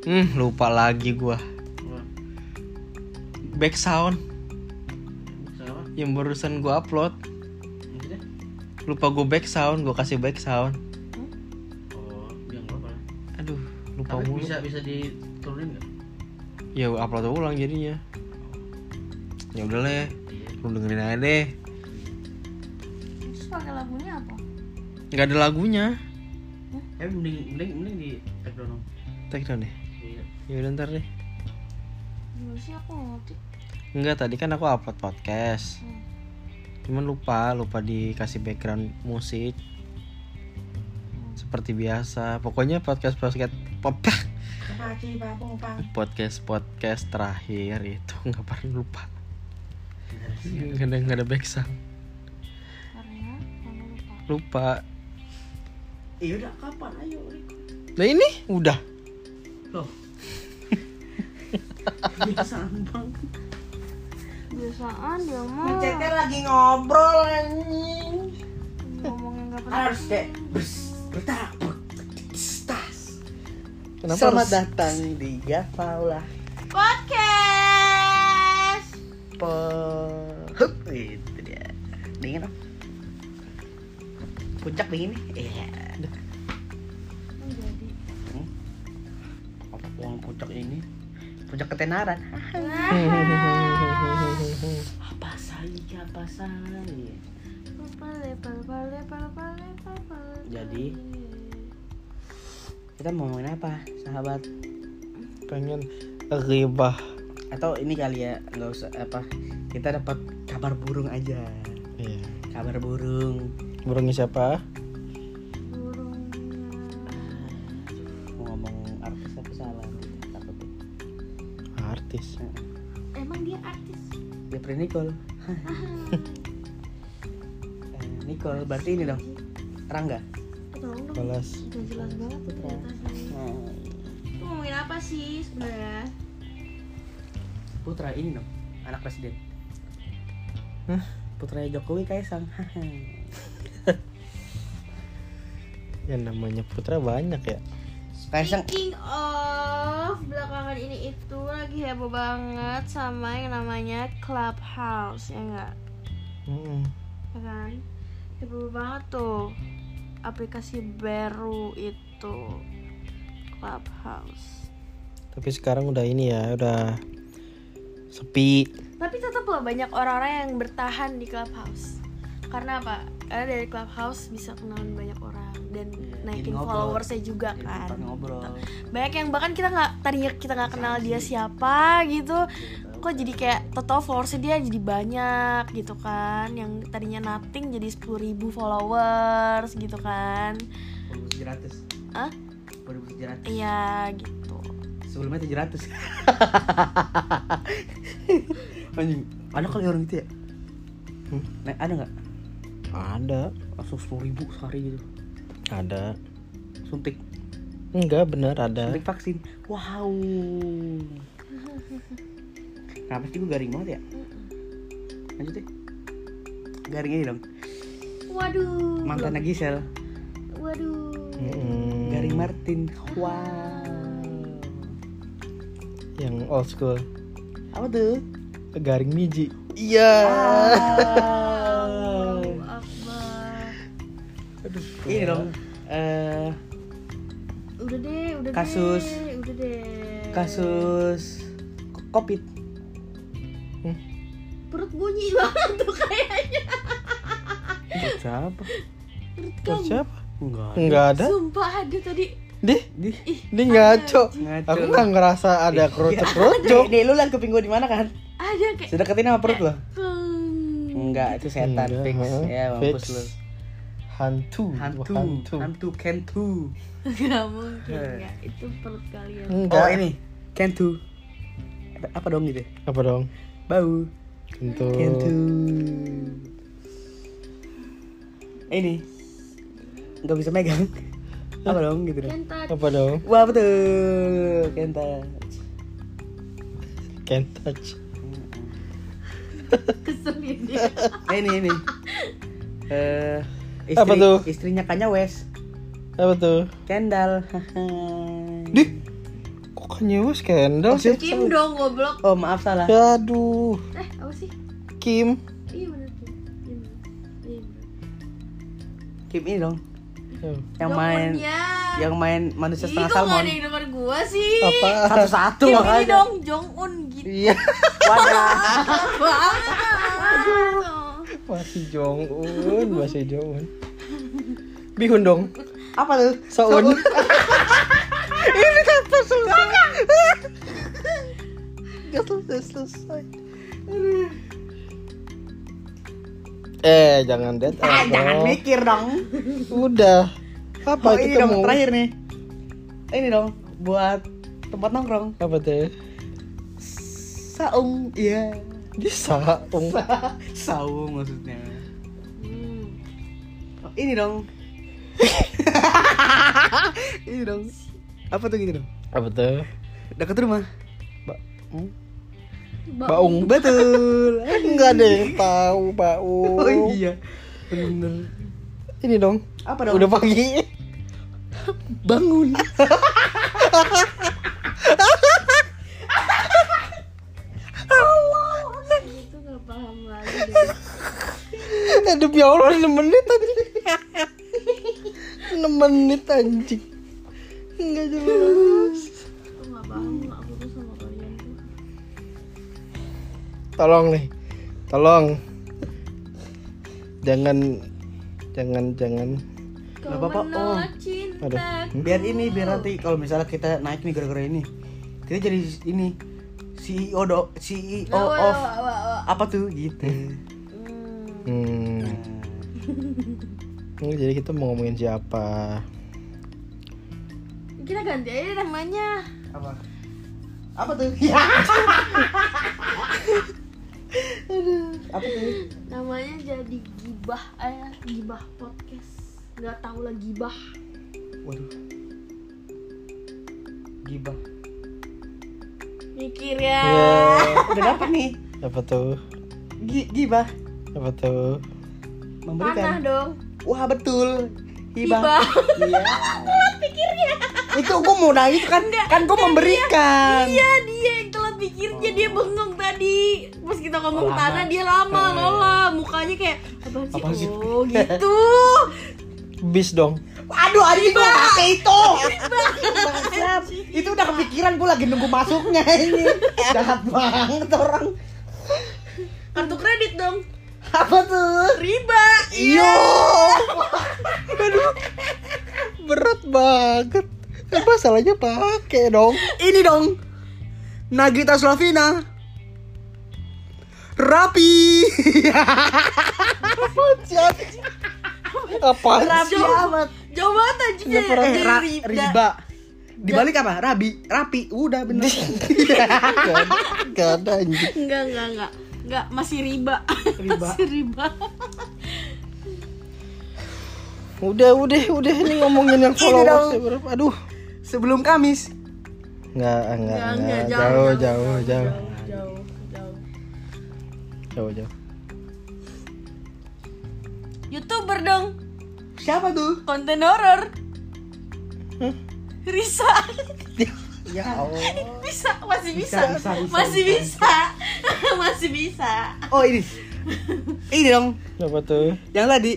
Hmm, lupa lagi gua. Wah, Back sound Siapa? yang barusan gua upload. Maksudnya? Lupa gua back sound, gua kasih back sound. Oh, yang apa? Aduh, lupa Tapi mulu. bisa bisa diturunin nggak? Ya upload ulang jadinya. Ya udah lah, Iya. lu dengerin aja deh. Terus pakai lagunya apa? Nggak ada lagunya. Eh mending mending mending di tag down. dong. Take down deh. Iya. Ya udah ntar deh. Sih aku. Enggak, tadi kan aku upload podcast. Hmm. Cuman lupa, lupa dikasih background musik. Seperti biasa. Pokoknya podcast podcast pop podcast podcast terakhir itu nggak pernah lupa. Nggak ada nggak ada. Karena kamu lupa. Lupa. Iya udah kapan ayo. Nah ini udah. Loh. Biasaan bang. Biasaan dia mah Ngeceknya lagi ngobrol anjing. ngomongnya nggak pernah. Harus kayak bers bertak tas. Kenapa Selamat harus- datang di Gapaula Podcast. Po. Hup, itu dia. Dingin. Puncak dingin nih. Iya. Jadi. Hmm. Apa uang puncak ini? Puncak ketenaran. Apa saja, apa saja. Jadi? Kita mau ngomongin apa, sahabat? pengen ribah. Atau ini kali ya, nggak usah apa? Kita dapat kabar burung aja. Iya. Kabar burung. Burungnya siapa? Pre Nicole. Eh, Nicole berarti ini dong. Rangga. Udah jelas banget tuh ternyata Itu ngomongin apa sih sebenarnya? Putra ini dong, anak presiden. Hah? Putra Jokowi Kaisang. Yang namanya Putra banyak ya. Kaisang Speaking of belakangan ini itu lagi heboh banget sama yang namanya Clubhouse ya enggak? Mm-mm. Ya kan? Heboh banget tuh aplikasi baru itu Clubhouse. Tapi sekarang udah ini ya, udah sepi. Tapi tetap loh banyak orang-orang yang bertahan di Clubhouse. Karena apa? Karena dari Clubhouse bisa kenalan banyak orang dan Iya, naikin followersnya juga Jadi kan. ngobrol. Banyak yang bahkan kita nggak tadinya kita nggak kenal dia siapa gitu. Kok jadi kayak total followersnya dia jadi banyak gitu kan. Yang tadinya nothing jadi 10.000 followers gitu kan. 1700. Hah? 1700. Iya gitu. Sebelumnya 700. Anjing, ada kali orang gitu ya? Hmm? Nah, ada nggak? Ada, Langsung 10 ribu sehari gitu. ada. Suntik, Enggak, bener ada. suntik vaksin. Wow. Kenapa sih gue garing banget ya? Lanjut deh. Garing ini dong. Waduh. Mantannya Gisel. Waduh. Mm-mm. Garing Martin. Wow. Yang old school. Apa tuh? Garing biji. Iya. Akbar. Aduh. Ini dong. Eh Udah deh, udah Kasus. deh. Udah deh. kasus Covid. Perut bunyi banget tuh kayaknya. Buat siapa? Perut kamu. siapa? Enggak. Enggak ada. Sumpah ada tadi. Dih, Di dia ngaco. Aku nggak ngerasa ada kerucuk-kerucuk. Nih, lu liat kuping gue di mana kan? Ada kayak Sudah ketin sama perut lo? Enggak, itu setan Enggak, fix. Ya, mampus lu. Hantu. Hantu, Hantu. hantu kentu. Gak mungkin Eh. enggak. Itu perut kalian. Enggak. Oh, ini kentu. Apa- Apa dong gitu? Apa dong? Bau. Kentu. Kentu. Ini. Enggak bisa megang. Apa dong gitu dong? Kentat. Apa dong? Wah, betul. Kentat. Can't touch. Keselin dia. Eh, ini ini. Eh, istri, Apa tuh? Istrinya Kanye West. Apa tuh? Kendall. Dih. Kok New Scandal sih. Kim dong goblok Oh maaf salah. Aduh, eh apa sih Kim. iya bener Kim Kim iya Kim ini dong. Hmm. Yang main Jongwon-nya. yang main manusia Ih, setengah kok gak salmon. ada yang denger gua sih Apa? Satu-satu Kim ini makanya. dong Jong Un gitu Iya. Wadah. Masih Jong Un, masih Jong Un. Bihun dong. Apa tuh? Soun. Ini kata selesai. Gak selesai selesai. Eh, jangan dead Ah, jangan mikir dong. Udah. Apa Oh, ini kita dong mau? terakhir nih. Ini dong buat tempat nongkrong. Apa tuh? Saung. Iya. Di saung. Saung maksudnya. Hmm. Oh, ini dong. ini dong. Apa tuh gitu dong? Apa tuh? Dekat rumah. Ba hmm? Ba- Baung. Betul. Enggak ada yang tahu, Baung. Oh iya. Bener. Ini dong. Apa dong? Udah pagi. bangun. deh. Eh, Demi Allah 6 menit tadi 6 menit anjing Enggak jelas aku gak paham aku tuh sama kalian tuh. Tolong nih. Tolong Jangan Jangan. Jangan Gak apa-apa, oh. cinta Biar ini biar nanti kalau misalnya kita naik nih gara-gara ini. Kita jadi ini CEO do CEO of apa tuh gitu. Hmm. Ini Jadi kita mau ngomongin siapa kita ganti aja namanya Apa? Apa tuh? Ya. Aduh, apa tuh? namanya jadi gibah eh gibah podcast nggak tahu lah gibah Waduh. Gibah. mikir ya Ya Udah dapet nih. Apa tuh Gi gibah Apa tuh panah memberikan. dong Wah, betul. Hibah. Hibah. Iya. Itu gua mau nangis kan kan gua memberikan. iya dia yang telat pikirnya dia bengong tadi pas kita ngomong Lama. tanah dia lama lola mukanya kayak apa sih oh gitu Bis dong Aduh, anjing gua pakai itu. Bangsat. Itu udah kepikiran gua lagi nunggu masuknya ini. Jahat banget orang. kartu kredit dong Apa tuh? riba Iyo. Aduh Berat banget Eh, Masalahnya pakai dong Ini dong. Nagita Slavina. Rapi. Anjing? Apaan Rapi amat. jauh banget anjingnya pernah- Eh, ra- riba. riba. Dibalik apa? Rabi, rapi. Udah bener. Gak ada, gak ada anjing enggak enggak enggak enggak masih riba Riba. masih riba Udah, udah, udah Ini ngomongin yang followers berapa Aduh Sebelum Kamis. Enggak, enggak, enggak enggak enggak Jauh, jauh, jauh jauh jauh jauh Jauh, jauh youtuber dong Siapa tuh? konten horor Hah? Risa Ya Allah. bisa masih bisa, Bisa, bisa, bisa, masih bisa. bisa, masih bisa Oh ini. Ini dong. Apa tuh? Yang tadi.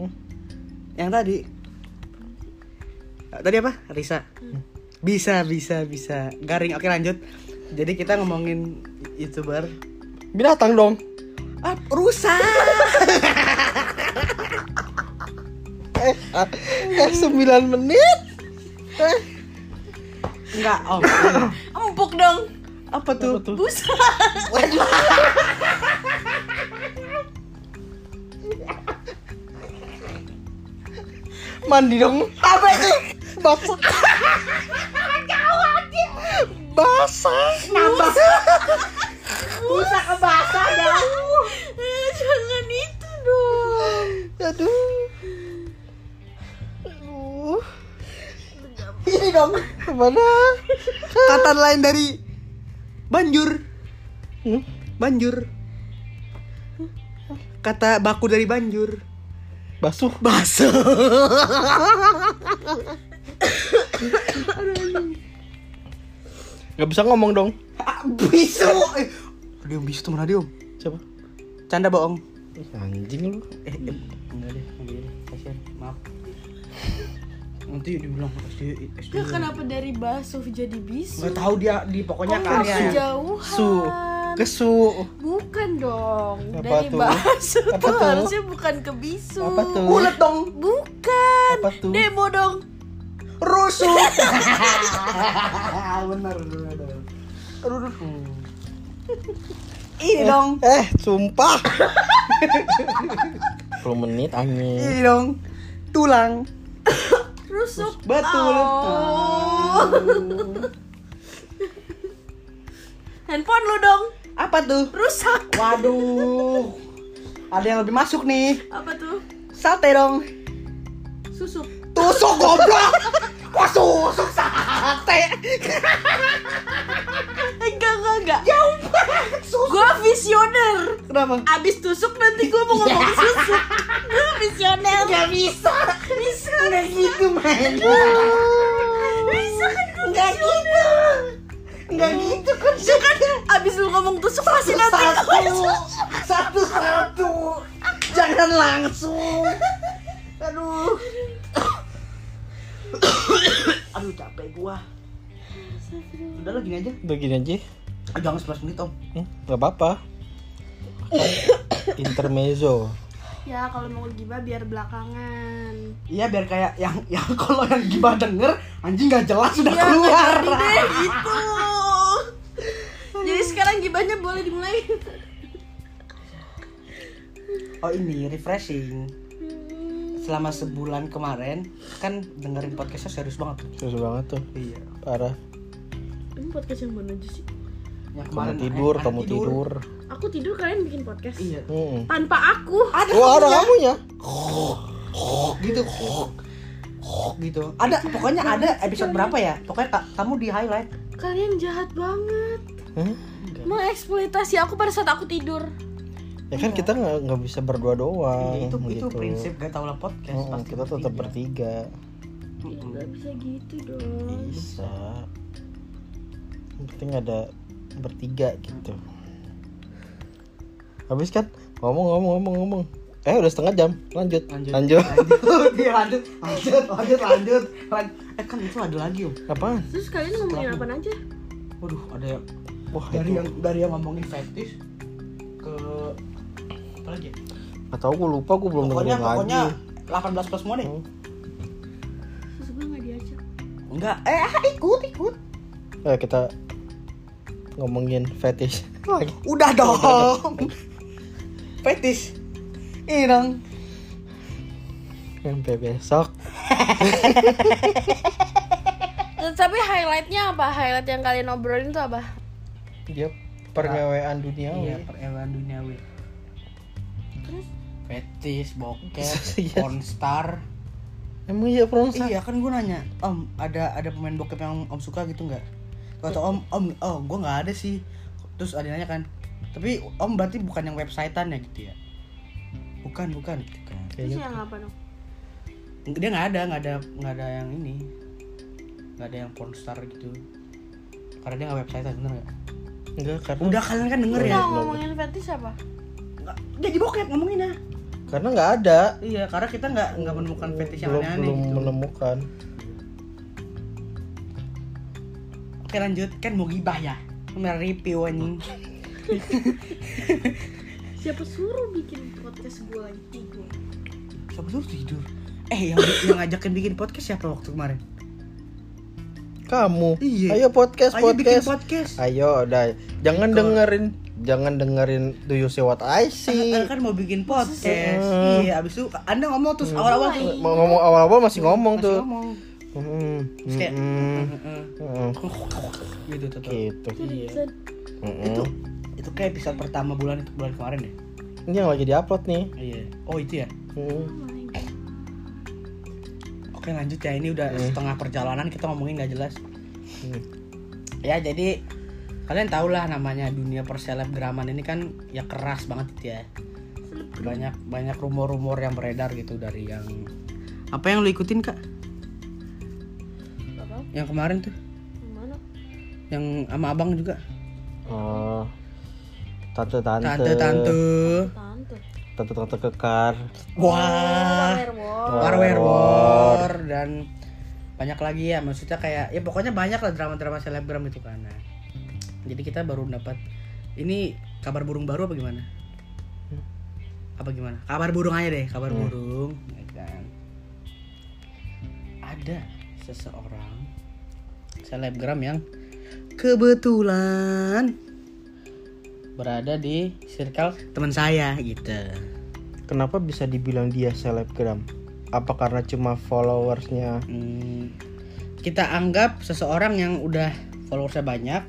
Hmm? Yang tadi. Tadi apa? Risa. Bisa, bisa, bisa. Garing. Oke lanjut. Jadi kita ngomongin youtuber. Binatang dong Ah, rusak. Eh, ah, eh 9 menit Eh, Enggak, Om. empuk dong Apa tuh? apa tuh? busa Mandi dong Apa itu? Basah Basah Nambah. Rusak ke basah jauh. Jangan itu dong Aduh Aduh Ini dong. Mana? Kata lain dari banjur. Hmm? Banjur. Kata baku dari banjur. Basuh Basuh. Gak bisa ngomong dong. Bisu. Eh, Ada yang bisu temen Adi om. Siapa? Canda bohong. Ih, Anjing lu. Eh, eh, enggak deh, enggak deh. Kasihan, maaf. Nanti dibilang SD, SD. Ya kenapa dari basuh jadi bisu? Nggak tahu dia di pokoknya Oh, karya. kejauhan. Su. Kesu. Bukan dong. Apa dari tuh? basuh Apa tuh tuh? harusnya bukan ke bisu. Apa tuh? Ulet dong. Bukan. Apa tuh? Demo dong. Rusuh. benar, benar. Aduh. Ini dong. Eh, sumpah. 10 menit angin. Ini dong. Tulang. Rusuk. Betul. Oh. Handphone lu dong. Apa tuh? Rusak. Waduh. Ada yang lebih masuk nih. Apa tuh? Sate dong. Susuk. Tusuk goblok. Kok susuk sate? Enggak, enggak, enggak. Jauh banget susuk. Gua visioner. Kenapa? Abis tusuk nanti gua mau ngomong susuk. Gua visioner. Gak bisa. Bisa. Nggak gitu main. Bisa kan gua Nggak gitu. Nggak gitu kan. Kan abis lu ngomong tusuk pasti nanti Satu. gua Satu satu. Jangan langsung. Aduh. Aduh capek gua. Udah gini aja. Udah gini aja. Ah, Jangan 11 menit om. Hmm, gak apa-apa. Intermezzo. Ya kalau mau gibah biar belakangan. Iya biar kayak yang yang kalau yang gibah denger anjing nggak jelas sudah Ya, keluar. deh gitu. Jadi sekarang gibahnya boleh dimulai. Oh ini refreshing. Selama sebulan kemarin kan dengerin podcastnya serius banget. tuh. Serius banget tuh. Iya. Parah. Ini podcast yang mana aja sih? Yang Kamu tidur, eh, kamu ada tidur. Aku tidur kalian bikin podcast. Iya. Hmm. Tanpa aku. Ada Wah, ada kamu ya? gitu. gitu. Ada pokoknya ada episode berapa ya? Pokoknya ka- kamu di highlight. Kalian jahat banget. Hah? Mengeksploitasi aku pada saat aku tidur. Ya kan kita nggak nggak bisa berdua doang. Iya, itu itu gitu. prinsip gak tau lah podcast Hmm, pasti kita tetap bertiga. Ya nggak bisa gitu dong. Bisa. Yang penting ada bertiga gitu. Habis kan? Ngomong ngomong ngomong ngomong. Eh udah setengah jam. Lanjut. Lanjut. Lanjut. Lanjut. Lanjut. Lanjut, lanjut, lanjut. Lan- Eh kan itu ada lagi, Om. Apaan? Terus kalian ngomongin apa aja? Waduh, ada yang Wah dari itu. yang dari yang ngomongin fetish apa lagi? ya? Gak tau gue lupa gue belum Pokoknya dengerin pokoknya lagi. 18 plus semua deh. Hmm. Gue nggak diajak. Enggak. Eh, ah, ikut, ikut. Eh kita ngomongin fetish lagi. Udah dong. fetish. Ini dong. Sampai besok. Terus, Tapi highlightnya apa? Highlight yang kalian obrolin tuh apa? Dia pergawean dunia. Iya, perewaan duniawi. Fetish, bokep, Iya. pornstar. Emang iya Pronsa? Iya kan gue nanya, Om ada ada pemain bokep yang Om suka gitu nggak? Kata Om, Om, oh gue nggak ada sih. Terus ada nanya kan, tapi Om berarti bukan yang websitean ya gitu ya? Bukan, bukan. Gitu kan. terus Kayaknya yang apa dong? Dia nggak ada, nggak ada, nggak ada yang ini, nggak ada yang pornstar gitu. Karena dia nggak websitean bener nggak? enggak karena Udah kalian kan denger Oh, ya? Kalau ngomongin fetish apa? Jadi bokep ngomonginnya. Karena nggak ada. Iya, karena kita nggak nggak menemukan fetish yang belum aneh-aneh belum gitu. menemukan. Oke lanjut, kan mau gibah ya? Mereview anjing. Siapa suruh bikin podcast gue lagi tidur? Siapa suruh tidur? Eh yang yang ngajakin bikin podcast siapa waktu kemarin? Kamu. Iya. Ayo podcast Ayo bikin podcast. podcast. Ayo udah. Jangan Iko. dengerin jangan dengerin Do You See What I See. Kan, kan mau bikin podcast. Hmm. Iya, abis itu Anda ngomong terus awal-awal tuh. Mau ngomong awal-awal masih ngomong Masih tuh. ngomong. Hmm, Terus kayak hmm, "Heeh, hmm, gitu tuh. gitu. Iya. Itu itu kayak episode pertama bulan itu bulan kemarin ya? Ini yang lagi diupload nih. Iya. Oh itu ya. Hmm. Oke lanjut ya ini udah setengah perjalanan kita ngomongin nggak jelas. Hmm. Ya jadi kalian tau lah namanya dunia perselebgraman ini kan ya keras banget itu ya. Banyak banyak rumor-rumor yang beredar gitu dari yang apa yang lu ikutin kak? Apa? Yang kemarin tuh Yang mana? yang sama abang juga Oh. Tante-tante. tante tante Tante. Tante-tante kekar. wah war war war dan banyak lagi ya maksudnya kayak ya pokoknya banyak lah drama-drama selebgram itu kan Nah, jadi kita baru dapat ini kabar burung baru apa gimana apa gimana kabar burung aja deh kabar Hmm. burung ya kan ada seseorang selebgram yang kebetulan berada di circle teman saya gitu Kenapa bisa dibilang dia selebgram? Apa karena cuma followersnya? Hmm, kita anggap seseorang yang udah followersnya banyak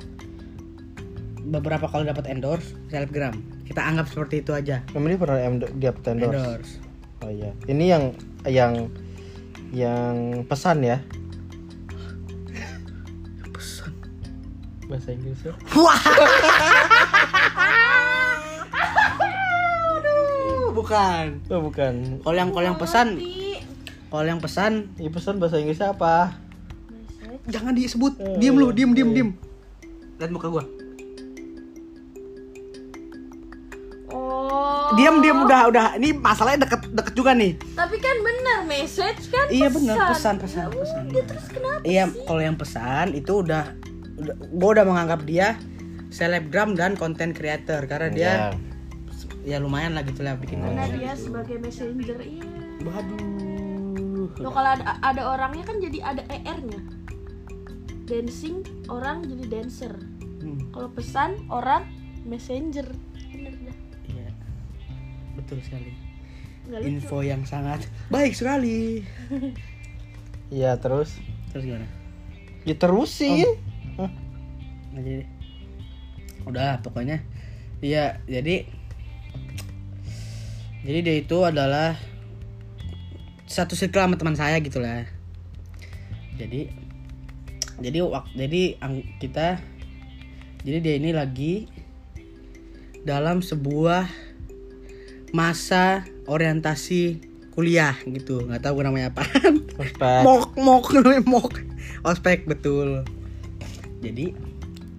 beberapa kali dapat endorse selebgram kita anggap seperti itu aja dia pernah dapat endorse? endorse Oh iya. Ini yang yang yang pesan ya. pesan Bahasa Inggrisnya? wah Aduh, bukan Oh bukan. kalau yang kalau yang pesan kalau yang pesan Ya pesan bahasa Inggrisnya apa? Jangan disebut Oh, diem lu diem diem iya. diem lihat muka gua Diem udah udah ini masalahnya deket deket juga nih Tapi kan benar message kan Iya benar pesan pesan Ya pesan. udah, terus kenapa? Iya kalau yang pesan itu udah, udah gue udah menganggap dia selebgram dan content creator karena dia Ya. ya lumayan lah gitu lah bikin Karena konten. dia sebagai messenger iya. Waduh. Loh kalau ada, ada orangnya kan jadi ada ER-nya. Dancing orang jadi dancer. Hmm, Kalau pesan orang messenger. Betul sekali. Info yang sangat baik sekali. Iya terus. Terus gimana? Ya terusin. Hah? Nggak jadi. Udah pokoknya. Iya jadi jadi dia itu adalah satu circle sama teman saya gitu lah. Jadi jadi waktu jadi kita jadi dia ini lagi dalam sebuah masa orientasi kuliah gitu. Nggak tahu namanya apaan Ospek. mok mok namanya mok. Ospek betul. Jadi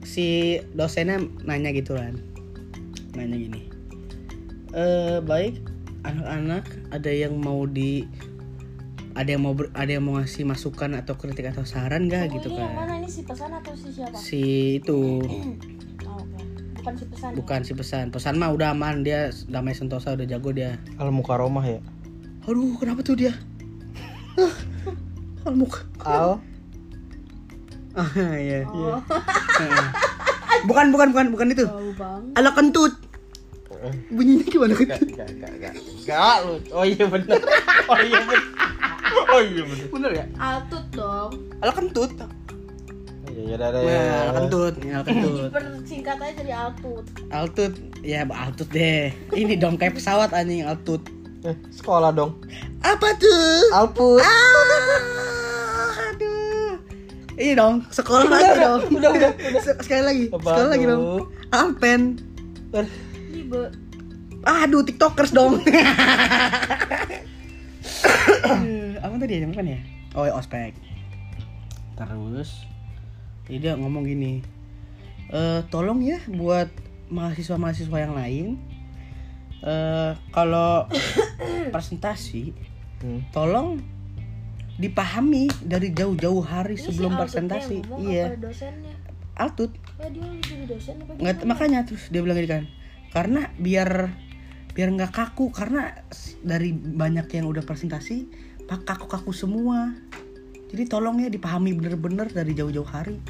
si dosennya nanya gitu kan. Nanya gini eh baik anak-anak ada yang mau di ada yang mau ber- ada yang mau ngasih masukan atau kritik atau saran gak Oh, gitu ini yang kan. mana? Ini si pesan atau si siapa? si itu. Bukan si pesan. ya? bukan si pesan pesan mah udah aman dia damai sentosa udah jago dia Al Mukaromah ya. aduh kenapa tuh dia Ah, Almuk Al. ah iya Oh, bukan bukan bukan bukan itu ala kentut bunyinya gimana kentut gak, gak, gak. Gak lu. Oh iya bener. Oh iya bener. Oh iya bener. bener ya Altut dong. ala kentut Iya, ya udah ya ya. kentut ya kentut. Dipersingkat aja jadi altut. altut ya altut deh. Ini dong kayak pesawat anjing altut. Eh, sekolah dong. apa tuh? Alput. ah aduh. Ini dong sekolah lagi Udah, dong. udah, udah, Se- sekali lagi Apa sekali lagi dong alpen. Libe. aduh tiktokers dong. Aduh, apa tadi ya bukan ya? Oh ya, ospek. Terus jadi dia ngomong gini eh tolong ya buat mahasiswa-mahasiswa yang lain eh kalau presentasi Hmm. tolong dipahami dari jauh-jauh hari Ini sebelum si presentasi. iya. altut. Dia jadi dosen apa nggak makanya terus dia bilang gini kan karena biar biar nggak kaku karena dari banyak yang udah presentasi pak kaku-kaku semua jadi tolong ya dipahami bener-bener dari jauh-jauh hari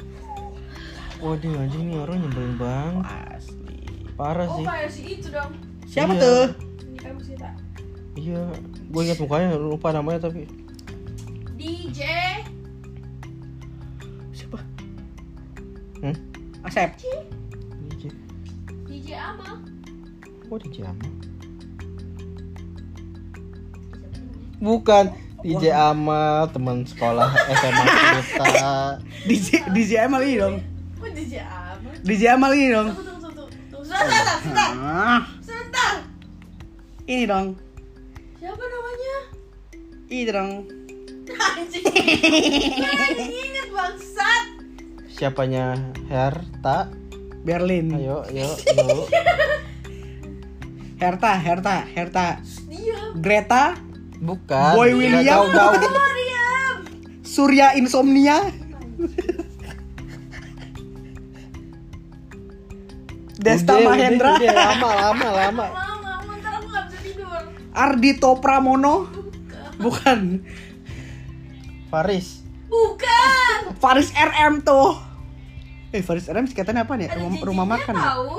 Waduh anjing nih orang nyebelin banget. asli Parah Oh sih. kayak si itu dong. siapa Iya. tuh Ini kamu sih tak. Iya, gue ingat mukanya lupa namanya tapi. DJ. siapa Hmm? Asep DJ. DJ Ama. Oh DJ Ama. Bukan DJ Amal, teman sekolah SMA kita. DJ DJ Amal ini dong Kok DJ Ama? DJ Amal ini dong Tunggu tunggu tunggu. Tunggu sebentar sebentar. Sebentar. ini dong Siapa namanya? ini dong Anjing. Anjing inget bangsat. siapanya Herta Berlin ayo ayo ayo Herta Herta Herta Dia. Greta bukan. Boy William. jauh jauh Surya Insomnia. Desta Udah, Mahendra. udah, udah, lama lama lama. Mama, mama, ntar aku gak bisa tidur. Ardito Pramono. Bukan. Faris. Bukan. Faris RM tuh. Eh Faris RM singkatannya apa nih Ada rumah, rumah makan ya? tahu.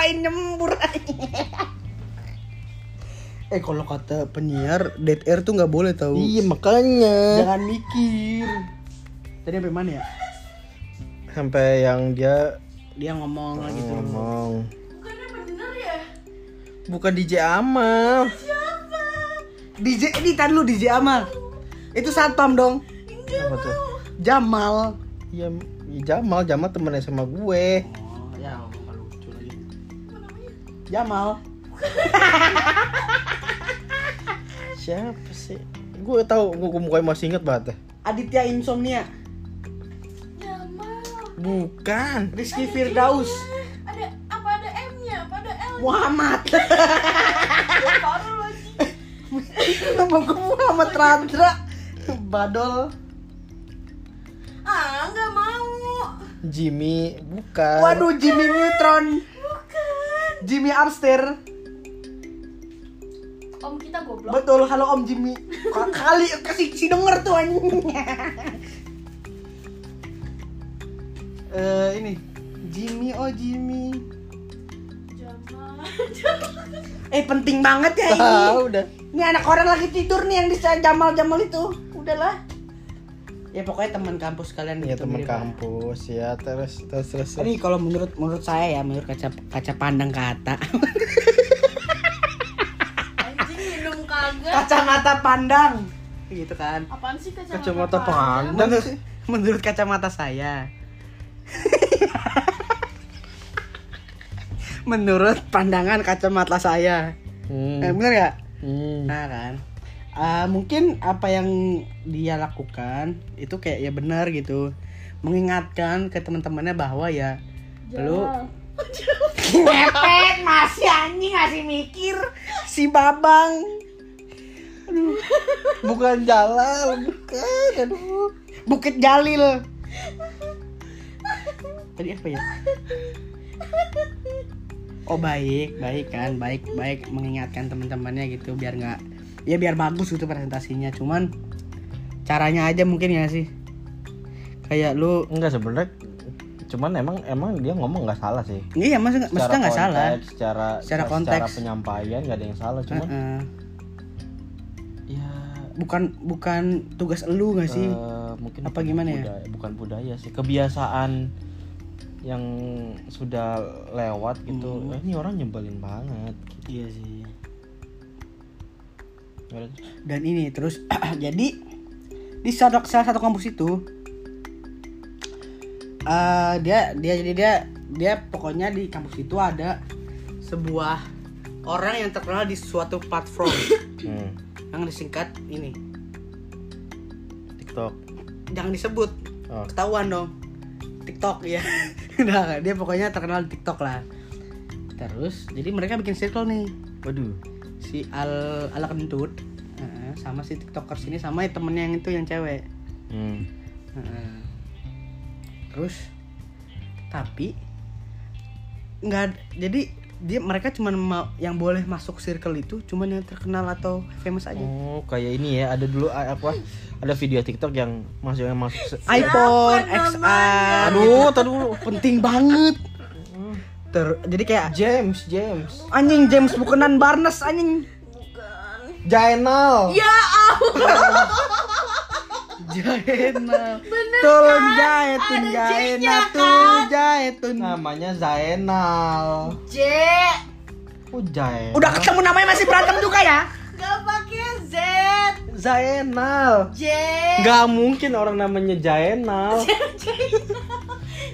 Ngapain nyembur Eh kalau kata penyiar dead air tuh nggak boleh tahu. iya makanya Jangan mikir. Tadi sampai mana ya? sampai yang dia Dia ngomong lagi tuh. ngomong Bukannya bener ya? bukan DJ Amal Siapa? DJ ini tadi lu DJ Amal. Itu satpam dong. apa tuh Jamal. iya iya, Jamal Jamal temennya sama gue Jamal. siapa sih gue tahu gue mukanya masih inget banget Aditya Insomnia. Jamal. bukan Rizky Firdaus. Ada apa ada M-nya? Apa ada L? Muhammad. Baru lagi. Nama gue Muhammad Randra. Badol. Ah, nggak mau. Jimmy bukan Waduh Jimmy Neutron. Jimmy Armster. Om kita goblok. Betul, halo Om Jimmy. Kali kasih si denger tuh anjing. Eh ini Jimmy oh Jimmy. Jamal. Eh penting banget ya ini. tahu dah Ini anak orang lagi tidur nih yang di Jamal Jamal itu. Udahlah. Ya pokoknya teman kampus kalian ya gitu, teman kampus ya terus terus terus Ini kalau menurut menurut saya ya menurut kaca kaca pandang kata Anjing minum kagak. kacamata pandang gitu kan Apaan sih kacamata? kacamata pandang? pandang menurut, menurut kacamata saya menurut pandangan kacamata saya hmm. eh, bener ya Hmm. nah kan Ah, mungkin apa yang dia lakukan itu kayak ya benar gitu. Mengingatkan ke teman-temannya bahwa ya lu ngepet masih anjing masih mikir. Si babang. Aduh bukan Jalal bukan aduh. Bukit Jalil. Tadi apa ya? Oh baik, baik kan, baik, baik. Mengingatkan teman-temannya gitu biar nggak, ya biar bagus gitu presentasinya. Cuman caranya aja mungkin ya sih. Kayak lu, enggak sebenarnya cuman emang emang dia ngomong nggak salah sih iya maksudnya maksudnya nggak salah. secara Secara secara konteks. penyampaian nggak ada yang salah cuman Heeh. ya Bukan bukan tugas elu nggak sih? eh, mungkin Apa gimana ya? budaya- bukan budaya sih kebiasaan yang sudah lewat gitu Hmm. Eh, ini orang nyebelin banget Iya sih. Dan ini terus jadi di salah, salah satu kampus itu eh, dia dia jadi dia dia pokoknya di kampus itu ada sebuah orang yang terkenal di suatu platform. Hmm, yang disingkat ini. TikTok. Jangan disebut. Oh. ketahuan dong. TikTok ya nah, dia pokoknya terkenal di TikTok lah. Terus jadi mereka bikin circle nih. Waduh si al ala kentut sama si tiktokers ini sama temennya yang itu yang cewek. Hmm. Heeh. terus tapi nggak ad- jadi dia mereka cuman mau yang boleh masuk circle itu cuman yang terkenal atau famous aja. Oh kayak ini ya ada dulu apa ada video TikTok yang masuk yang masuk iPhone XR aduh tadi dulu penting banget ter jadi kayak James James anjing James bukanan Barnes anjing Bukan. Jainal Ya Allah. Jaina Bener kan? Jaitun Ada Jaina J-nya Tun kan? Jaitun namanya Zainal J. oh Jainal Udah ketemu namanya masih berantem juga ya Gak pakai Z. Zainal J. Gak mungkin orang namanya Jainal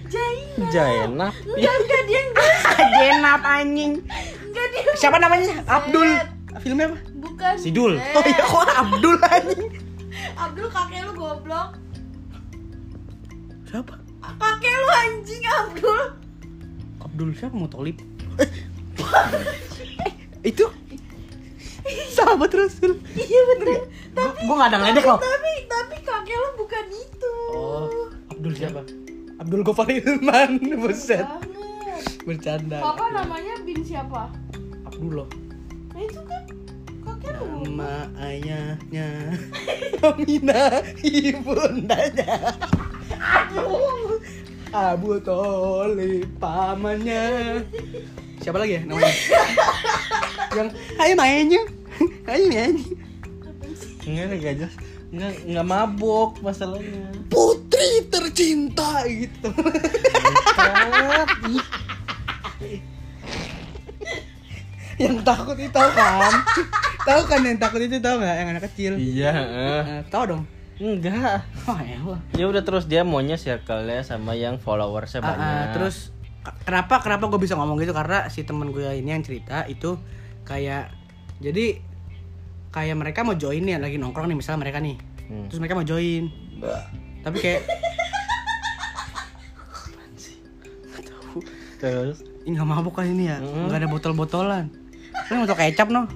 Jaina. Jainal Enggak, enggak dia enggak. Jenap anjing Enggak dia siapa namanya Abdul filmnya apa Bukan. Sidul. Eh, oh iya kok Abdul anjing Abdul kakek lu goblok. siapa Kakek lu anjing Abdul. Abdul siapa Mutolib itu sahabat Rasul Iya bener. gua, gua gak ada ngeledek loh Tapi tapi kakek lu bukan itu. oh Abdul siapa Abdul Gofar Ilman buset. Banget. bercanda. Papa namanya bin siapa? Abdul loh Nah itu kan kakek nama ayahnya. Amina ibundanya Aduh. Abu Tolib pamannya. Siapa lagi ya namanya? Yang ayo mainnya. Ayo mainnya. Enggak, enggak jelas. Enggak, enggak mabok masalahnya. Putri tercinta gitu. Yang takut itu tahu kan? Tahu kan yang takut itu tahu nggak? Yang anak kecil. Iya. Eh, Tahu dong. Enggak. Oh elah Ya udah terus dia maunya circle-nya sama yang followersnya Ah, ah, banyak. terus k- kenapa kenapa gue bisa ngomong gitu? Karena si temen gue ini yang cerita itu kayak jadi kayak mereka mau join nih lagi nongkrong nih misalnya mereka nih. Hmm. terus mereka mau join tapi kayak terus? Ini nggak mabuk kan ini ya? Mm. nggak ada botol-botolan. Kan botol kecap no?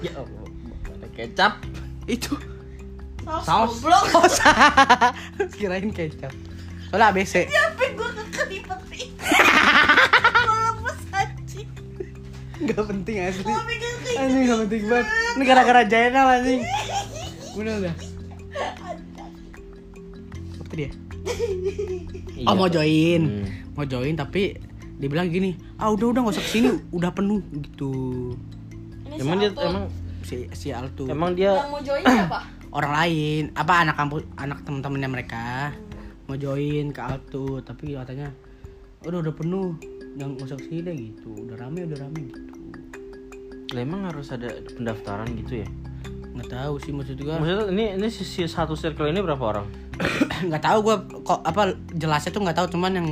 Ya Allah, ada kecap. itu. Saus. saus. kirain kecap. Soalnya ABC kekelipetin. Gua lemes anjing. nggak penting asli. Anjing nggak penting banget. Ini gara-gara Jainal anjing. Udah udah. apa dia Iya. Oh mau join, Hmm. mau join tapi dibilang gini, ah udah udah gak usah ke sini, udah penuh gitu. Ini Emang si dia emang Si si Altu emang dia yang mau join siapa? orang lain, apa anak kampus, anak teman-temannya mereka mau join ke Altu, tapi katanya udah udah penuh, jangan gak usah ke sini deh gitu, udah rame udah rame gitu. lah emang harus ada pendaftaran gitu ya? Nggak tahu sih maksud gua, Maksudnya ini ini si, si satu circle ini berapa orang? nggak tahu gua kok apa jelasnya tuh nggak tahu, cuman yang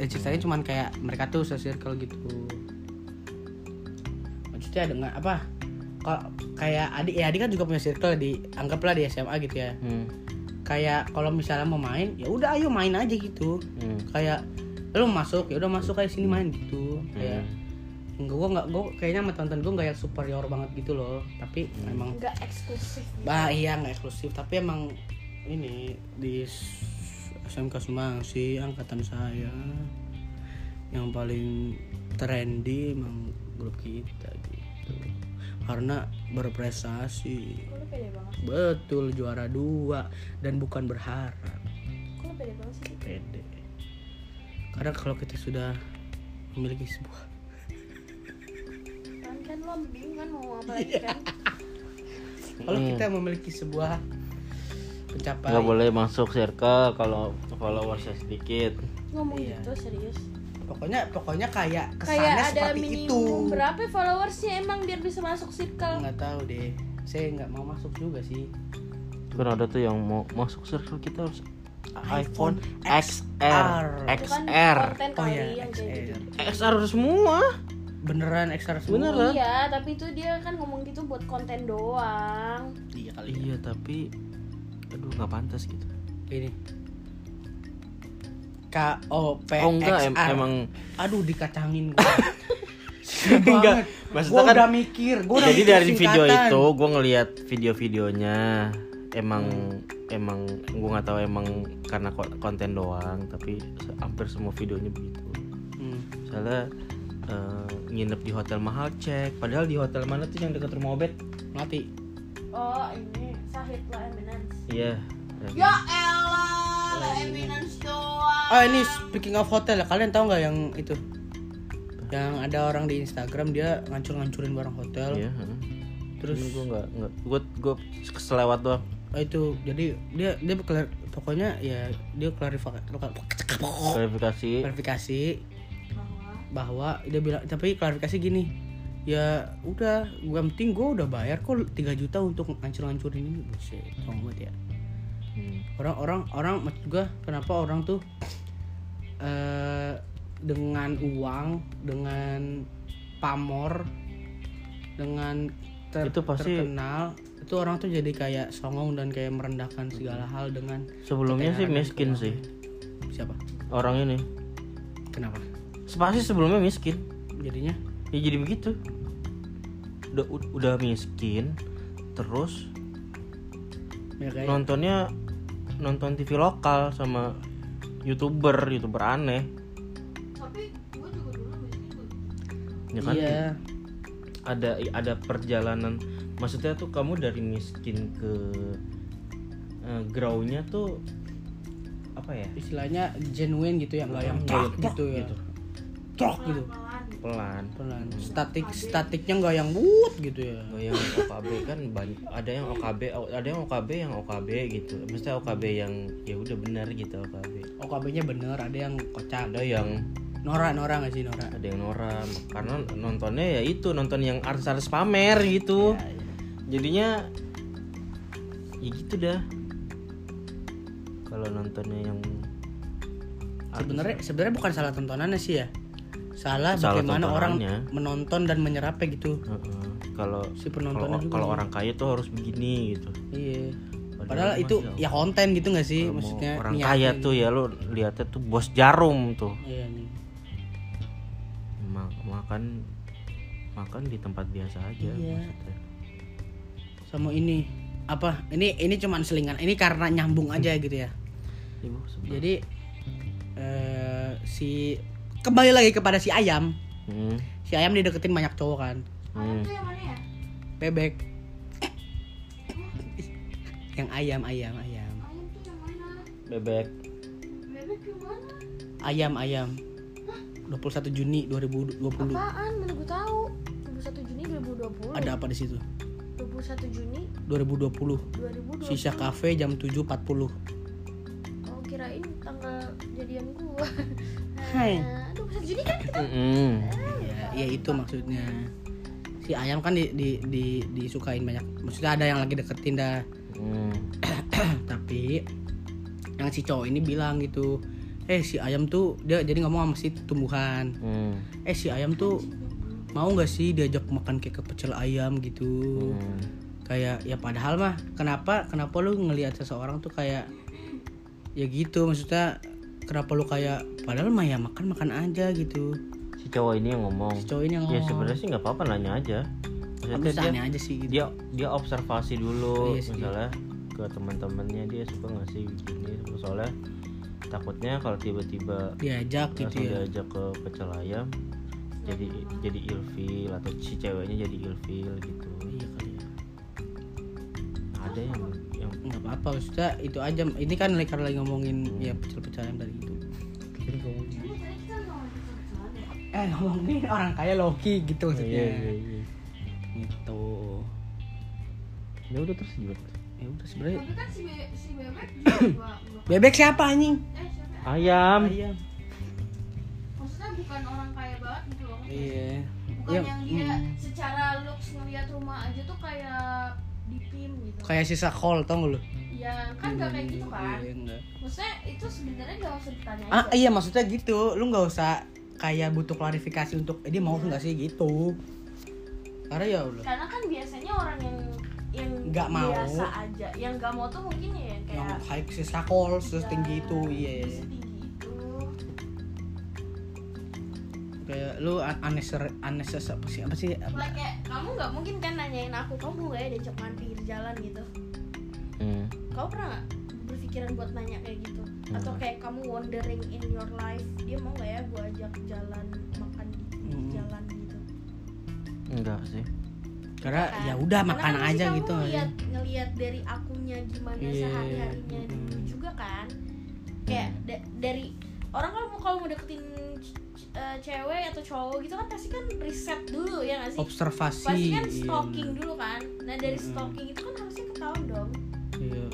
ceritanya cuman kayak mereka tuh se-circle gitu. Maksudnya ada nggak apa? Kok kayak adik ya adik kan juga punya circle di anggaplah di SMA gitu ya. Hmm. Kayak kalau misalnya mau main, ya udah ayo main aja gitu. Hmm. Kayak lu masuk ya udah masuk kayak sini main gitu. Kayak Hmm. enggak gua nggak gua kayaknya sama teman-teman gua nggak yang superior banget gitu loh. Tapi emang Enggak eksklusif. bah iya nggak eksklusif tapi emang ini di SMK Sumangsi angkatan saya yang paling trendy emang grup kita gitu karena berprestasi Kok lu pede banget? betul juara dua dan bukan berharap Kok lu pede banget sih? pede karena kalau kita sudah memiliki sebuah Kan kan lo bingung kan mau apa lagi Iya. kan? kalau Hmm. kita memiliki sebuah pencapaian nggak boleh masuk circle kalau followersnya sedikit. Ngomong Iya. gitu serius. pokoknya pokoknya kayak kesannya Kayak ada seperti minimum itu berapa followersnya emang biar bisa masuk circle? nggak tahu deh saya nggak mau masuk juga sih Kan ada tuh yang mau masuk circle kita harus iPhone iPhone XR. XR kan oh ya. XR XR semua beneran XR semua Beneran. Iya, tapi itu dia kan ngomong gitu buat konten doang. iya kali ya iya tapi aduh nggak pantas gitu. Ini. K O P oh enggak em- emang aduh dikacangin gua. Enggak, banget. maksudnya gua kan- udah mikir gua udah jadi mikir dari video singkatan. itu gue ngelihat video-videonya emang emang gue nggak tahu emang karena ko- konten doang tapi hampir semua videonya begitu. Hmm. misalnya eh, nginep di hotel mahal cek. Padahal di hotel mana tuh yang dekat rumah obet mati. Oh, ini Sahid La Eminence. iya Ya elah, La Eminence doang. oh ini speaking of hotel ya kalian tahu nggak yang itu? Yang ada orang di Instagram dia ngancur-ngancurin barang hotel. Iya heeh. terus gue nggak nggak gue gue keselewat doang. Oh, itu jadi dia dia kelar- pokoknya ya dia klarifikasi klarifikasi. Klarifikasi. Bahwa? Bahwa dia bilang tapi klarifikasi gini ya udah. Yang penting gue udah bayar kok 3 juta untuk ngancur-ngancurin ini. Buset sombong banget ya. Hmm. orang-orang orang maksud gua kenapa orang tuh eh dengan uang dengan pamor dengan ter- Itu pasti- terkenal itu orang tuh jadi kayak songong dan kayak merendahkan segala hal dengan sebelumnya sih miskin sih. siapa? Orang ini. Kenapa? Pasti sebelumnya miskin. Jadinya ya jadi begitu. Udah udah miskin terus ya kayak nontonnya nonton TV lokal sama youtuber youtuber aneh. Tapi gue juga dulu miskin ya kan? Iya. Ada ada perjalanan. Maksudnya tuh kamu dari miskin ke uh, grownya tuh apa ya? Istilahnya genuine gitu ya nggak yang Kayak truk truk gitu ya. gitu. truk gitu pelan. Pelan. Pelan statik statiknya nggak yang wut gitu ya. Oh, yang OKB kan banyak ada yang OKB ada yang OKB yang OKB gitu. Maksudnya OKB yang ya udah benar gitu OKB OKB-nya bener ada yang kocak. Ada yang Nora Nora nggak sih Nora? Ada yang noram karena nontonnya ya itu nonton yang artis-artis pamer gitu. Ya, ya. jadinya ya gitu dah. Kalau nontonnya yang sebenarnya sebenarnya bukan salah tontonannya sih ya salah, Salah bagaimana orang menonton dan menyerapnya gitu. Heeh. kalau si kalau penontonnya juga kalau orang kaya tuh harus begini gitu. Iya. Padahal padahal itu ya konten gitu nggak sih? Kalau maksudnya orang kaya gitu. tuh ya lo lihatnya tuh bos jarum tuh. Iya nih. Ma- makan makan di tempat biasa aja Iya. maksudnya. Sama ini apa? Ini ini cuman selingan. Ini karena nyambung aja gitu ya. Sebentar. jadi eh, si kembali lagi kepada si ayam. Hmm, si ayam dideketin banyak cowok kan. Hmm. itu yang mana ya? Bebek. Yang ayam ayam ayam. Ayam tuh yang mana? Bebek. Bebek yang mana? Ayam ayam. 21 Juni 2020 apaan? Mana gue tahu. 21 Juni 2020 ada apa di situ? 21 Juni 2020 2020 sisa kafe jam 7.40 oh kirain tanggal jadian gua Hai. Nah, 21 Juni kan kita Mm-mm. ya, ya itu maksudnya si ayam kan di, di, di- disukain banyak maksudnya ada yang lagi deketin dah Hmm. tapi yang si cowok ini bilang gitu eh si ayam tuh dia jadi ngomong sama si tumbuhan Hmm. eh si ayam tuh mau nggak sih diajak makan kayak ke pecel ayam gitu Hmm. kayak ya padahal mah kenapa kenapa lu ngelihat seseorang tuh kayak ya gitu maksudnya kenapa lu kayak padahal mah ya makan makan aja gitu. Si cowok ini yang ngomong. Si cowok ini yang ya ngomong. sebenarnya sih nggak apa-apa nanya aja. Maksudnya dia, aja sih gitu. dia dia observasi dulu Iya sih. misalnya ke teman-temannya dia suka nggak sih begini soalnya takutnya kalau tiba-tiba diajak gitu ya. diajak ke pecel ayam jadi jadi ilfil atau si ceweknya jadi ilfil gitu. Iya kali ya. Ada yang nggak apa-apa maksudnya itu aja. Ini kan lagi karena lagi ngomongin ya pecel-pecel ayam tadi itu. Jadi ngomongin eh ngomongin orang kaya Loki gitu maksudnya. iya, iya, iya. gitu. Ya udah terus gimana? Ya udah sebenarnya tapi kan si, be si bebek juga bebek siapa anjing? Eh siapa? Ayam. Ayam. Maksudnya bukan orang kaya banget gitu loh iya. Bukan Iya, yang dia mm. secara looks ngeliat rumah aja tuh kayak dipim gitu. Kayak sisa kol tau gak lu? Ya kan gak kayak gitu kan? Iya enggak maksudnya itu sebenarnya gak usah ditanya ah iya maksudnya gitu. Lu nggak usah kayak butuh klarifikasi untuk eh, dia mau nggak sih? Gitu. Karena ya udah karena kan biasanya orang yang yang Nggak mau. biasa aja. Yang gak mau tuh mungkin ya yang kayak high sisa kol setinggi itu iya. setinggi kayak lu unnecessary unnecessary apa sih apa sih like kayak kamu nggak mungkin kan nanyain aku kamu nggak ya diajak main pinggir jalan gitu hmm. kamu pernah nggak berpikiran buat nanya kayak gitu atau kayak kamu wondering in your life dia mau nggak ya gua ajak jalan makan di pinggir Hmm. jalan gitu enggak sih karena Kan? ya udah makan kan aja kamu gitu ngeliat, ngeliat dari akunya gimana Iya. sehari harinya Hmm. dulu juga kan kayak da- dari orang kalau mau kalau mau deketin eh, cewek atau cowok gitu kan pasti kan riset dulu ya nggak sih observasi pasti kan iya. stalking dulu kan nah dari Mm-mm. stalking itu kan harusnya ketahuan dong iya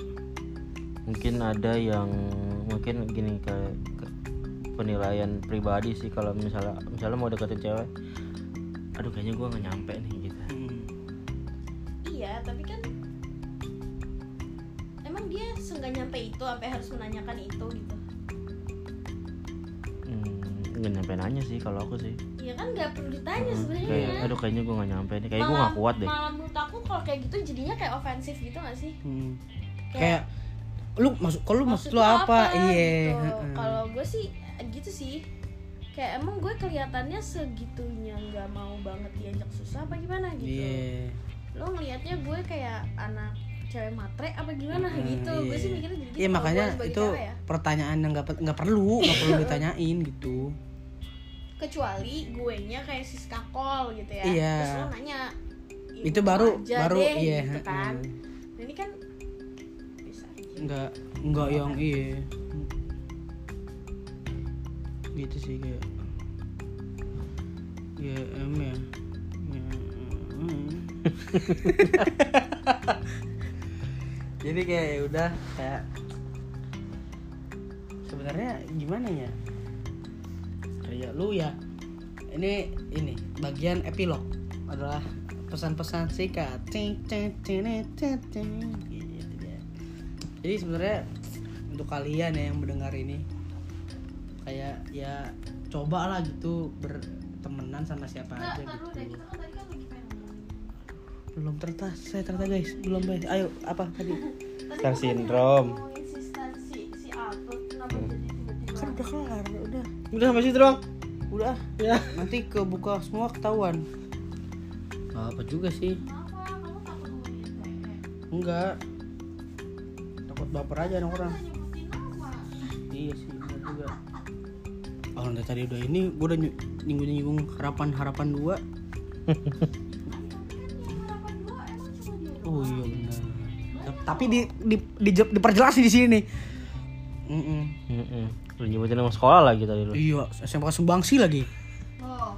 mungkin ada yang mungkin gini kayak ke- penilaian pribadi sih kalau misalnya misalnya mau deketin cewek aduh kayaknya gua nggak nyampe nih gitu Hmm. iya tapi kan emang dia nggak nyampe itu sampai harus menanyakan itu gitu Hmm, nggak nyampe nanya sih kalau aku sih ya kan nggak perlu ditanya sebenarnya kayak aduh kayaknya gue nggak nyampe nih kayak gue nggak kuat deh malah menurut aku kalau kayak gitu jadinya kayak ofensif gitu gak sih Hmm. Kayak- kayak lu maksud kalau lu maksud lu apa, iya gitu. heeh. kalau gue sih gitu sih kayak emang gue kelihatannya segitunya nggak mau banget diajak susah apa gimana gitu iya lo ngelihatnya gue kayak anak cewek matre apa gimana Hmm, gitu iya. gue sih mikirnya jadi gitu Iya makanya itu ya. pertanyaan yang nggak nggak perlu nggak perlu ditanyain gitu. Kecuali gue nya kayak si skakol gitu ya Iya. terus lo nanya "Ya, Itu baru- aja baru, deh," iya, gitu kan. Nah, ini kan bisa aja Nggak nggak yang iya. Gitu sih kayak. Ya em ya. Ya. Jadi kayak ya udah kayak sebenarnya gimana ya? Kayak lu ya. Ini ini bagian epilog adalah pesan-pesan singkat. Ting, ting, ting, ting, ting. Gitu. Jadi sebenarnya untuk kalian ya yang mendengar ini kayak ya cobalah gitu bertemanan sama siapa Nggak, aja gitu. deh, kita kan kan. Belum tertas, saya ternyata guys, belum guys. Ayo apa tadi? Star bukannya syndrome. Udah. udah sampai situ dong Udah. ya Nanti kebuka semua ketahuan. Gak apa juga sih. Enggak. Takut baper aja orang orang. Iya sih, bener juga. Oh, dari tadi udah ini, gue udah nyinggung-nyinggung harapan-harapan dua. Oh iya benar. Tapi di, di, di, diperjelas di sini nih. Mm-mm. Mm-mm. Lu nyebutin nama sekolah lagi tadi lu Iya, SMK Sumbangsi lagi. Oh.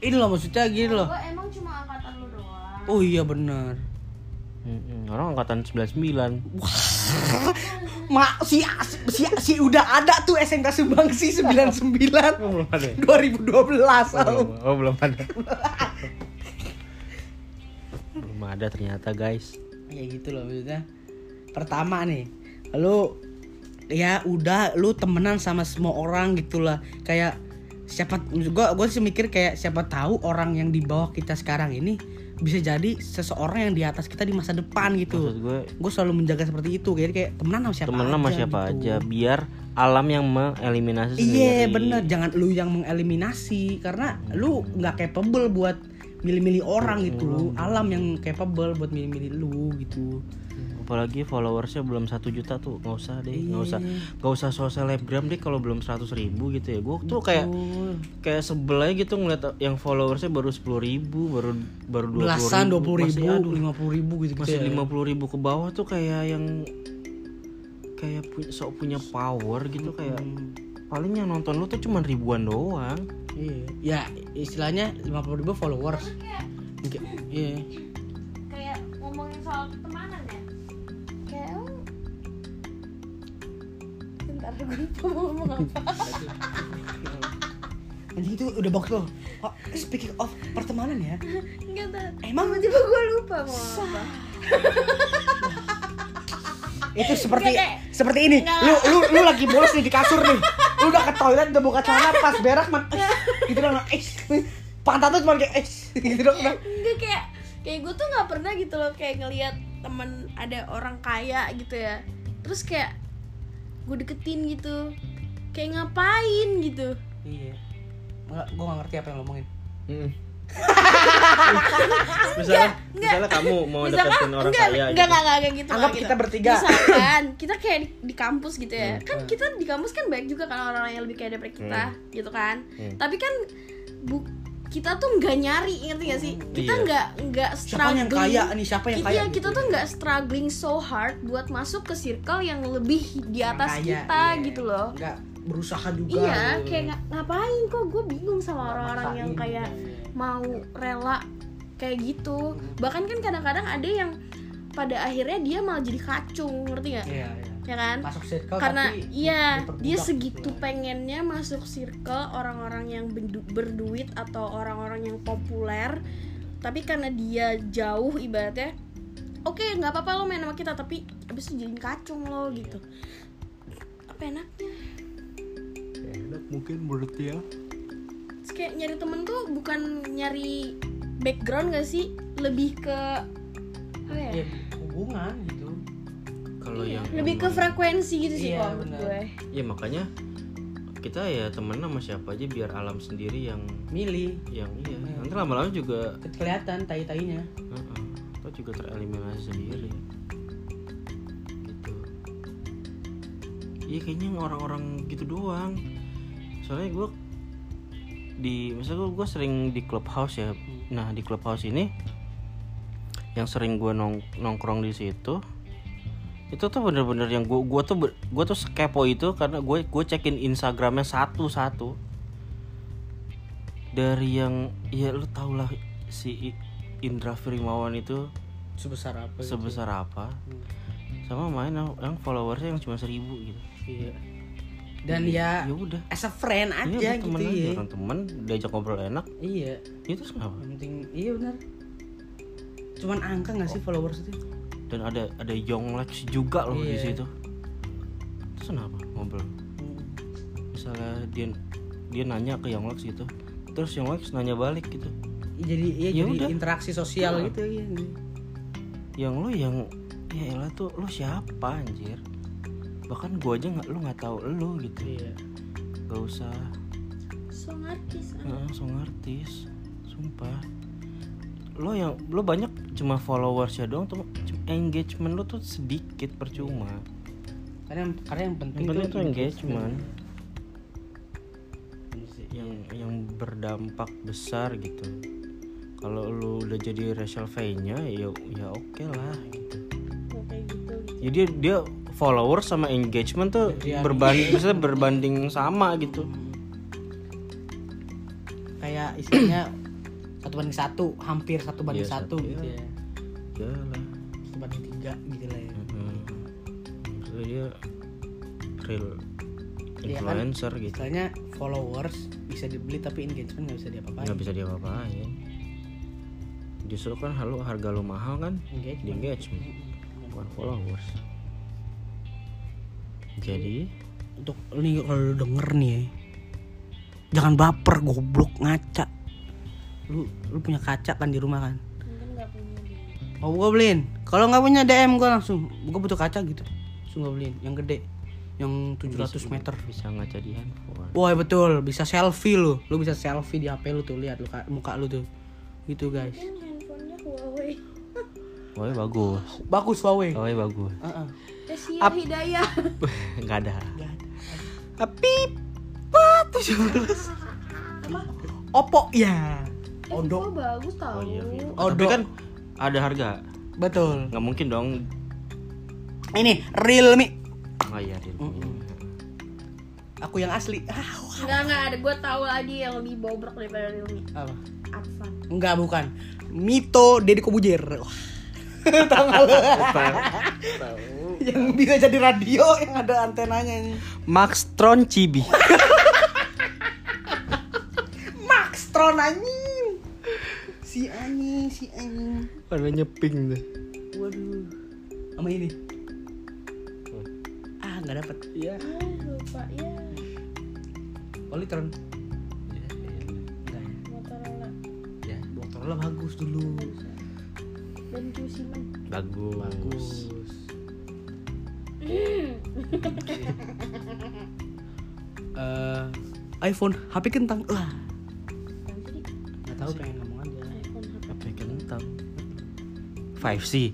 Ini loh maksudnya gini loh. Gue emang cuma angkatan lu doang. Oh iya benar. Mm-mm. orang angkatan 99 Mak si, si si udah ada tuh SMK Sumbangsi 99 oh, belum ada ya? 2012. oh, Om. belum, oh belum ada belum ada ternyata guys Kayak gitu loh maksudnya. Pertama nih, lu ya udah lu temenan sama semua orang gitulah. Kayak siapa gua gua sih mikir kayak siapa tahu orang yang di bawah kita sekarang ini bisa jadi seseorang yang di atas kita di masa depan maksud gitu. gue Gue selalu menjaga seperti itu kayak kayak temenan sama siapa temen aja. sama siapa gitu. aja biar alam yang mengeliminasi Iya bener, jangan lu yang mengeliminasi karena lu nggak capable buat milih-milih orang gitu. Alam yang capable buat milih-milih lu gitu. Apalagi followersnya belum satu juta tuh nggak usah deh nggak usah Iya. nggak usah so selebgram deh kalau belum seratus ribu gitu ya gue tuh kayak Betul. kayak sebel aja gitu ngeliat yang followersnya baru sepuluh ribu baru baru dua belasan dua puluh ribu, lima puluh ribu gitu masih lima puluh ribu ke bawah tuh kayak yang kayak punya sok punya power gitu kayak paling yang nonton lu tuh cuma ribuan doang Iya, ya istilahnya lima puluh ribu followers. Kayak Iya. kayak ngomongin soal pertemanan ya. Bentar, gue lupa mau ngomong apa. Anjing itu udah bagus loh. Oh, speaking of pertemanan ya, Enggak tahu. emang Tiba-tiba gue lupa mau apa. itu seperti kayak- seperti ini. Enggak. Lu lu lu lagi bolos nih di kasur nih. Lu udah ke toilet udah buka celana pas berak man. eh, gitu dong. Eh, pantat tuh cuma kayak eh, gitu dong. Enggak kayak kayak gue tuh nggak pernah gitu loh kayak ngelihat temen ada orang kaya gitu ya. Terus kayak gue deketin gitu. Kayak ngapain gitu. Iya. Enggak, gua gak ngerti apa yang lo ngomongin. misalnya enggak. misalnya kamu mau Misalkan- deketin orang enggak, kaya enggak, gitu. enggak, enggak, kayak gitu Anggap kita gitu. bertiga. Misalkan kita kayak di, di kampus gitu ya. Hmm. Kan kita di kampus kan banyak juga kan orang-orang yang lebih kaya daripada kita gitu kan. Hmm. Tapi kan bu kita tuh nggak nyari ngerti gak sih? Kita Iya. nggak nggak Siapa struggling. yang kaya nih? Siapa yang kaya? Iya, kita tuh nggak struggling so hard buat masuk ke circle yang lebih di atas kaya, kita iya. gitu loh. Nggak berusaha juga. Iya, gitu. kayak nga- ngapain kok gue bingung sama Nggak orang-orang yang kayak mau rela kayak gitu. Bahkan kan kadang-kadang ada yang pada akhirnya dia malah jadi kacung, ngerti nggak? Iya, iya. Ya kan? Masuk circle Karena tapi iya dia gitu segitu ya. pengennya masuk circle orang-orang yang berduit atau orang-orang yang populer, tapi karena dia jauh ibaratnya, oke nggak apa-apa lo main sama kita tapi abis itu jadiin kacung lo gitu. Apa enaknya? mungkin menurut dia Terus kayak nyari temen tuh bukan nyari background gak sih lebih ke apa ya ya hubungan gitu kalau yang lebih ke frekuensi gitu sih Iya, kalau gue. Ya makanya kita ya temen sama siapa aja biar alam sendiri yang milih. yang iya. Nanti lama-lama juga kelihatan tai-tainya. Heeh. Lo juga tereliminasi sendiri. Gitu. Iya kayaknya orang-orang gitu doang. Soalnya gue di misalnya gue sering di clubhouse ya. Nah di clubhouse ini yang sering gue nong nongkrong di situ itu tuh bener-bener yang gue gua tuh gua tuh kepo itu karena gue gue cekin instagramnya satu-satu. Dari yang ya lu tau lah si Indra Firmawan itu sebesar apa gitu. sebesar apa. Sama main yang, yang followersnya yang cuma seribu gitu. Iya. Dan ya ya udah. as a friend aja iya gitu temen ya. orang temen diajak ngobrol enak. Iya. Itu kenapa? Yang penting iya benar. Cuman angka nggak sih followers itu dan ada ada Yonglex juga loh di Iya. situ. Terus kenapa ngobrol? Misalnya dia dia nanya ke Yonglex gitu. Terus Yonglex nanya balik gitu. Jadi iya Ya jadi udah. interaksi sosial Iya. gitu ya yang lu yang ya elah tuh lu siapa anjir? Bahkan gua aja nggak lu nggak tahu lu gitu. Iya. Gak usah. Song artis ah. langsung artis. Sumpah lo yang lo banyak cuma followers ya doang tuh engagement lo tuh sedikit percuma karena yang karena yang penting, yang penting tuh engagement. sih. yang yang berdampak besar gitu kalau lu udah jadi Rachel V nya ya ya oke lah gitu Mau kayak gitu gitu. jadi dia, dia followers sama engagement tuh Iya. berbanding bisa berbanding sama gitu kayak istilahnya satu banding satu hampir satu banding Iya, satu gitu ya. Ya lah. Satu banding tiga gitu lah ya. Mm-mm. Maksudnya dia real Iya kan? influencer gitu. Istilahnya followers bisa dibeli tapi engagement nggak bisa diapa-apain. Nggak bisa diapa-apain. Justru kan halu harga lu mahal kan? Di engagement. Engagement bukan followers. Jadi? Untuk nih kalau denger nih ya, jangan baper goblok ngaca lu lu punya kaca kan di rumah kan? Mungkin nggak punya mau gua beliin. Kalau nggak punya DM gua langsung gua butuh kaca gitu. Langsung gua beliin. Yang gede yang 700 meter. bisa ngaca di handphone. Wah betul. Bisa selfie lu. Lu bisa selfie di HP lu tuh. Lihat lu ka- muka lu tuh. Gitu guys. Handphonenya Huawei. Huawei Oh, bagus. Bagus Huawei. Huawei bagus. Heeh. Asia Hidayah. Nggak ada. Nggak ada. tapi tujuh belas. Oppo ya eh, Odo Vivo bagus tau. Oh iya. Odo. tapi kan ada harga. Betul. Nggak mungkin dong. Ini Realme. Oh iya dia aku yang asli. Ah. Enggak, enggak ada. Gue tahu lagi yang lebih bobrok daripada Realme. apa? Advan. enggak bukan. Mito Deddy Kobujer Wah. Tahu yang bisa jadi radio yang ada antenanya ini. Max Tron Cibi Max Tron anjing si anjing si anjing warnanya pink tuh. Waduh. Sama ini. Ah nggak dapet. Ya Ah, lupa ya. Polytron enggak ya Motorola. Ya Motorola bagus dulu. Dan Cusiman. bagus. Bagus. Eh, iPhone HP kentang. Wah nggak tahu pengen Kentang 5C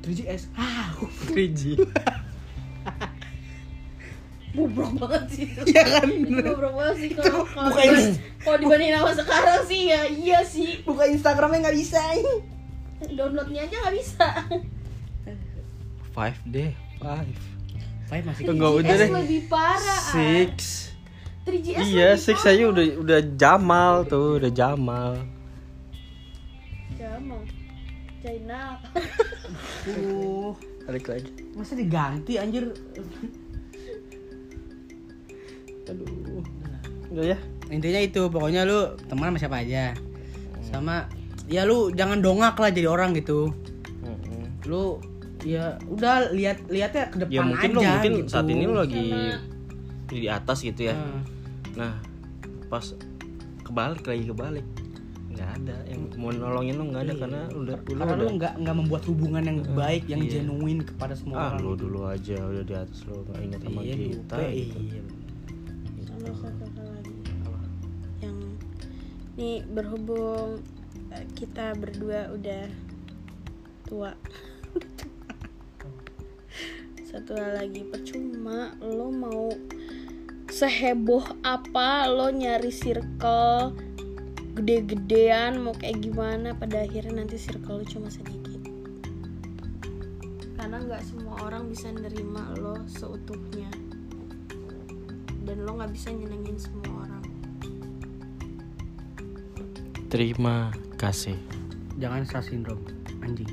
3GS ah 3G Bobrok banget sih itu. iya kan Itu bobrok banget sih kalau kalau dibanding- ini. kalau dibandingin sama sekarang sih ya iya sih. buka Instagramnya nggak bisa Downloadnya aja nggak bisa. 5 deh 5 Five masih Enggak udah 3GS deh lebih parah. ah. 6 3GS Iya, lebih 6 saya udah udah Jamal tuh, udah Jamal. Jamal. China. uh, Balik lagi. masa diganti anjir Aduh. Udah ya. intinya itu pokoknya lu teman sama siapa aja sama ya lu jangan dongak lah jadi orang gitu lu ya udah lihat lihatnya ke depan Ya mungkin aja lo mungkin gitu. saat ini lo lagi Sama di atas gitu ya Nah, nah pas kebalik lagi kebalik nggak ada. Yang mau nolongin lu nggak ada karena udah lu karena udah lu nggak nggak membuat hubungan yang baik yang iya. genuine kepada semua ah orang. lu dulu aja udah di atas lu nggak ingat sama iya kita lupa gitu. iya. Sama satu hal lagi. Yang nih berhubung eh, kita berdua udah tua. Satu hal lagi percuma lo mau seheboh apa lo nyari circle gede-gedean mau kayak gimana pada akhirnya nanti circle lo cuma sedikit. Karena nggak semua orang bisa nerima lo seutuhnya. Dan lo nggak bisa nyenengin semua orang. Terima kasih. Jangan star syndrome anjing